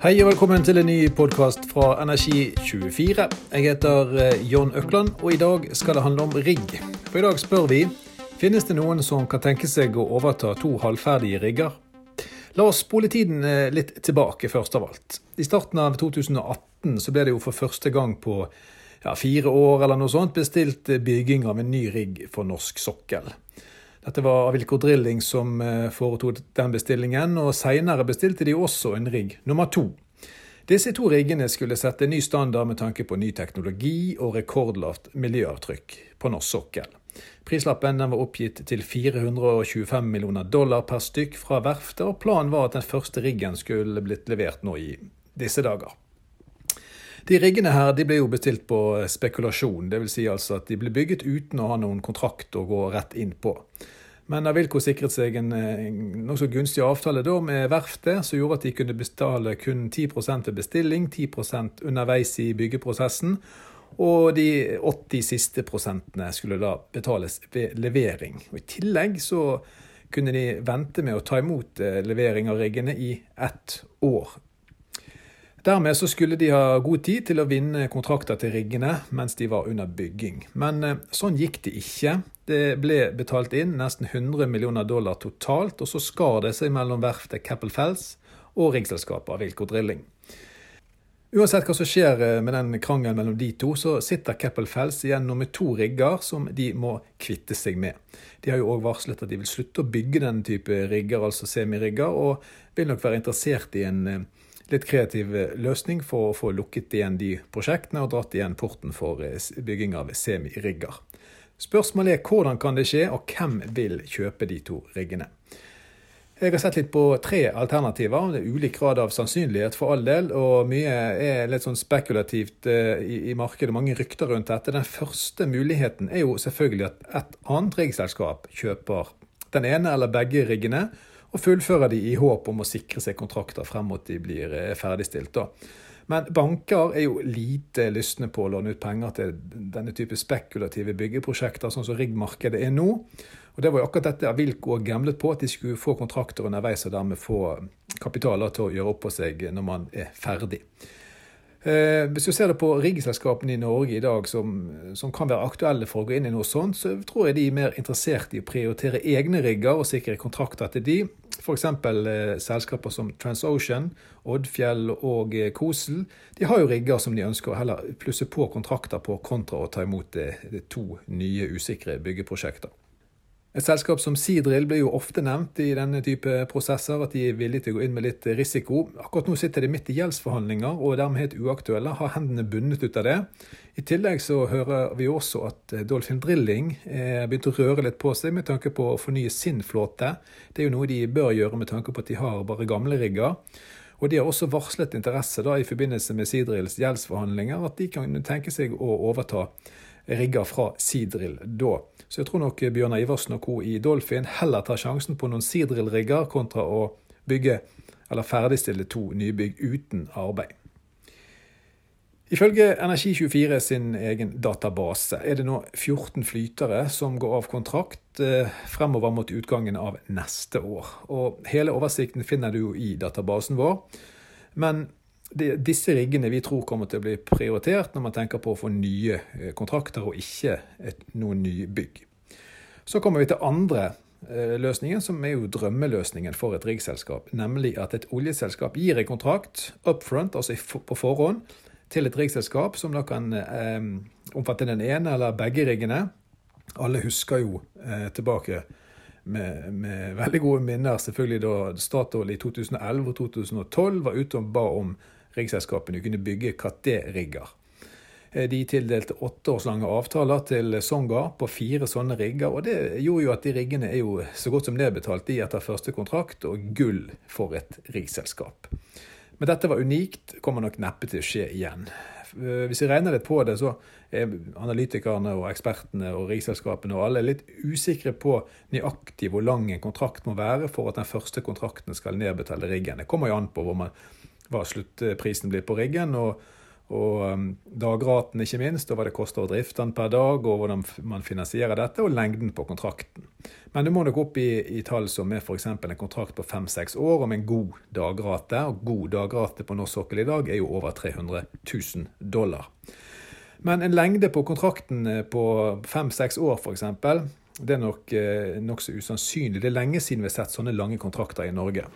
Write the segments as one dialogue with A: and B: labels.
A: Hei og velkommen til en ny podkast fra Energi24. Jeg heter eh, John Økland, og i dag skal det handle om rigg. For i dag spør vi finnes det noen som kan tenke seg å overta to halvferdige rigger. La oss spole tiden eh, litt tilbake, først av alt. I starten av 2018 så ble det jo for første gang på ja, fire år eller noe sånt bestilt eh, bygging av en ny rigg for norsk sokkel. Dette var Avilko Drilling som eh, foretok den bestillingen, og seinere bestilte de også en rigg nummer to. Disse to riggene skulle sette ny standard med tanke på ny teknologi og rekordlavt miljøavtrykk på norsk sokkel. Prislappen var oppgitt til 425 millioner dollar per stykk fra verftet, og planen var at den første riggen skulle blitt levert nå i disse dager. De riggene her de ble jo bestilt på spekulasjon, dvs. Si altså at de ble bygget uten å ha noen kontrakt å gå rett inn på. Men Avilco sikret seg en, en nokså gunstig avtale da med verftet, som gjorde at de kunne betale kun 10% ved bestilling, 10% underveis i byggeprosessen, og de 80 siste prosentene skulle da betales ved levering. Og I tillegg så kunne de vente med å ta imot eh, levering av riggene i ett år Dermed så skulle de ha god tid til å vinne kontrakter til riggene mens de var under bygging. Men eh, sånn gikk det ikke. Det ble betalt inn nesten 100 millioner dollar totalt, og så skar det seg mellom verftet Cappell Fells og riggselskapet Wilco Drilling. Uansett hva som skjer eh, med den krangelen mellom de to, så sitter Keppel Fells igjen nå med to rigger som de må kvitte seg med. De har jo òg varslet at de vil slutte å bygge den type rigger, altså semirigger, og vil nok være interessert i en eh, litt kreativ eh, løsning for å få lukket igjen de prosjektene og dratt igjen porten for eh, bygging av semirigger. Spørsmålet er hvordan kan det skje, og hvem vil kjøpe de to riggene? Jeg har sett litt på tre alternativer. Det er ulik grad av sannsynlighet for all del, og mye er litt sånn spekulativt eh, i, i markedet. Mange rykter rundt dette. Den første muligheten er jo selvfølgelig at et annet riggselskap kjøper den ene eller begge riggene og fullfører de i håp om å sikre seg kontrakter frem mot de blir eh, ferdigstilt. da. Men banker er jo lite lystne på å låne ut penger til denne type spekulative byggeprosjekter, sånn som riggmarkedet er nå. Og Det var jo akkurat dette Avilko gamblet på, at de skulle få kontrakter underveis og dermed få kapitaler til å gjøre opp på seg når man er ferdig. Eh, hvis du ser det på riggselskapene i Norge i dag som, som, kan være aktuelle for å gå inn i noe sånt, så tror jeg de er mer interessert i å prioritere egne rigger og sikre kontrakter til de. F.eks. Eh, selskaper som TransOcean, Oddfjell og eh, Kosel. De har jo rigger som de ønsker å heller plusse på kontrakter på, kontra å ta imot de det to nye usikre byggeprosjekter. Et selskap som Seadrill blir jo ofte nevnt i denne type prosesser, at de er villige til å gå inn med litt risiko. Akkurat nå sitter de midt i gjeldsforhandlinger og er dermed helt uaktuelle, har hendene bundet ut av det. I tillegg så hører vi også at eh, Dolphin Drilling har begynt å røre litt på seg med tanke på å fornye sin flåte. Det er jo noe de bør gjøre med tanke på at de har bare gamle rigger. Og de har også varslet interesse da i forbindelse med Seadrills gjeldsforhandlinger, at de kan tenke seg å overta rigger fra Seadrill da. Så jeg tror nok Bjørnar Iversen og co. i Dolphin heller tar sjansen på noen Seadrill-rigger kontra å bygge eller ferdigstille to nybygg uten arbeid. Ifølge Energi24 sin egen database er det nå 14 flytere som går av kontrakt eh, fremover mot utgangen av neste år. Og hele oversikten finner du jo i databasen vår. Men disse riggene vi tror kommer til å bli prioritert når man tenker på å få nye eh, kontrakter og ikke et, noen nye bygg. Så kommer vi til andre eh, løsningen, som er jo drømmeløsningen for et riggselskap. Nemlig at et oljeselskap gir en kontrakt up front, altså på forhånd, til et riggselskap som da kan eh, omfatte den ene eller begge riggene. Alle husker jo eh, tilbake med, med, veldig gode minner selvfølgelig da Statoil i 2011 og 2012 var ute og ba om riggselskapene kunne bygge KT-rigger. Eh, de tildelte åtteårslange avtaler til Songa på fire sånne rigger. og Det gjorde jo at de riggene er jo så godt som nedbetalt de etter første kontrakt, og gull for et riggselskap. Men dette var unikt, kommer nok neppe til å skje igjen. Eh, hvis jeg regner litt på det, så er analytikerne og ekspertene og riggselskapene og alle litt usikre på nøyaktig hvor lang en kontrakt må være for at den første kontrakten skal nedbetale riggen. Det kommer jo an på hvor man hva sluttprisen blir på riggen, og, Og um, dagraten, ikke minst, og hva det koster å drifte den per dag, og hvordan man finansierer dette, og lengden på kontrakten. Men du må nok opp i, i tall som er f.eks. en kontrakt på fem-seks år med en god dagrate. Og god dagrate på norsk sokkel i dag er jo over 300 000 dollar. Men en lengde på kontrakten eh, på fem-seks år f.eks. Det er nok eh, nokså usannsynlig. Det er lenge siden vi har sett sånne lange kontrakter i Norge.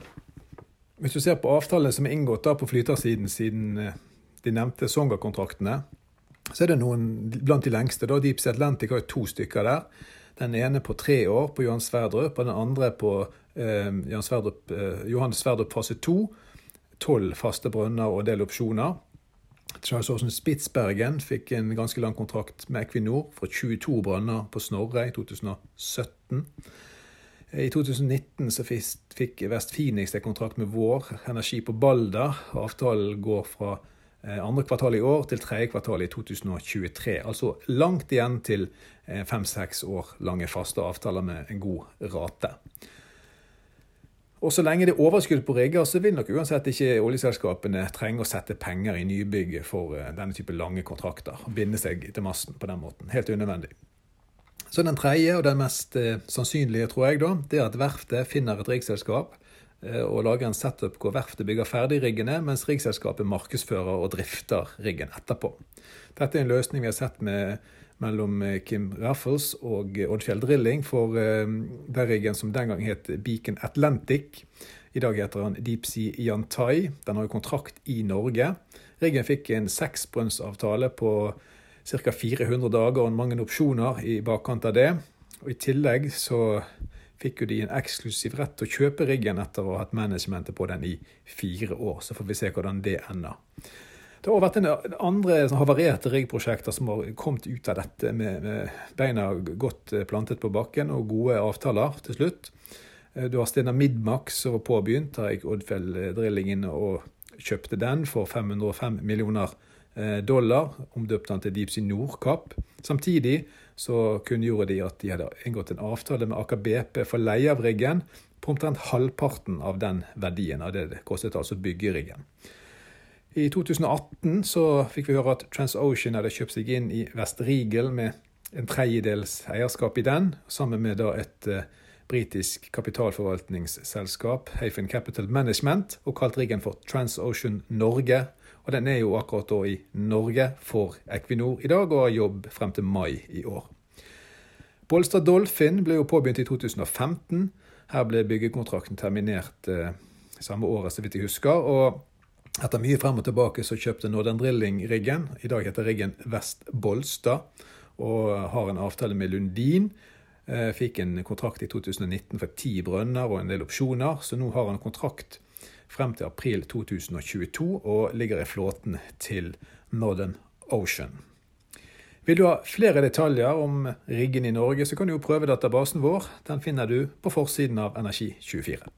A: Hvis du ser på avtalene som er inngått på flytersiden siden eh, de nevnte Songa-kontraktene, så er det noen blant de lengste. da Deep Sea Atlantic har jo to stykker der. Den ene på tre år på Johan Sverdrup, og den andre på eh, Johan Sverdrup, eh, Johan Sverdrup fase to. Tolv faste brønner og en del opsjoner. Charles Aasen Spitsbergen fikk en ganske lang kontrakt med Equinor for 22 brønner på Snorre i 2017. I 2019 så fikk West Phoenix en kontrakt med Vår Energi på Balder. Avtalen går fra Eh, andre kvartal i år til tredje kvartal i 2023. Altså langt igjen til eh, fem-seks år lange faste avtaler med en god rate. Og Så lenge det er overskudd på rigger, så vil nok uansett ikke oljeselskapene trenge å sette penger i nybygget for eh, denne type lange kontrakter. Binde seg til masten på den måten. Helt unødvendig. Så Den tredje og den mest sannsynlige, tror jeg, da, det er at verftet finner et riggselskap Eh, og lager en setup hvor verftet bygger ferdig riggene, mens riggselskapet markedsfører og drifter riggen etterpå. Dette er en løsning vi har sett med, mellom eh, Kim Raffles og Oddfjell Drilling for den riggen som den gang het Beacon Atlantic. I dag heter han Deep Sea Yantai. Den har jo kontrakt i Norge. Riggen fikk en seksbrønnsavtale på ca. 400 dager og mange opsjoner i bakkant av det. Og I tillegg så fikk jo de en eksklusiv rett til å kjøpe riggen etter å ha hatt managementet på den i fire år. Så får vi se hvordan det ender. Det har vært en andre havarerte riggprosjekter som har kommet ut av dette med, beina godt eh, plantet på bakken og gode avtaler til slutt. Eh, du har Stena Midmax som var påbegynt. Der gikk Oddfjell Drilling inn og kjøpte den for 505 millioner eh, dollar. Omdøpte den til Deepsea Nordkapp. Samtidig så kunngjorde de at de hadde inngått en avtale med Aker BP for leie av riggen på omtrent halvparten av den verdien av det det kostet altså å bygge riggen. I 2018 så fikk vi høre at TransOcean hadde kjøpt seg inn i West Regal med en tredjedels eierskap i den, sammen med da et uh, britisk kapitalforvaltningsselskap, Hafen Capital Management, og kalt riggen for TransOcean Norge og den er jo akkurat da i Norge for Equinor i dag, og har jobb frem til mai i år. Bolstad Dolphin ble jo påbegynt i 2015. Her ble byggekontrakten terminert eh, samme året, så vidt jeg husker. og etter mye frem og tilbake så kjøpte Northern Drilling riggen. I dag heter riggen Vest Bolstad og har en avtale med Lundin. Eh, fikk en kontrakt i 2019 for ti brønner og en del opsjoner, så nå har han kontrakt frem til april 2022 og ligger i flåten til Northern Ocean. Vil du ha flere detaljer om riggen i Norge, så kan du jo prøve databasen vår. Den finner du på forsiden av Energi24.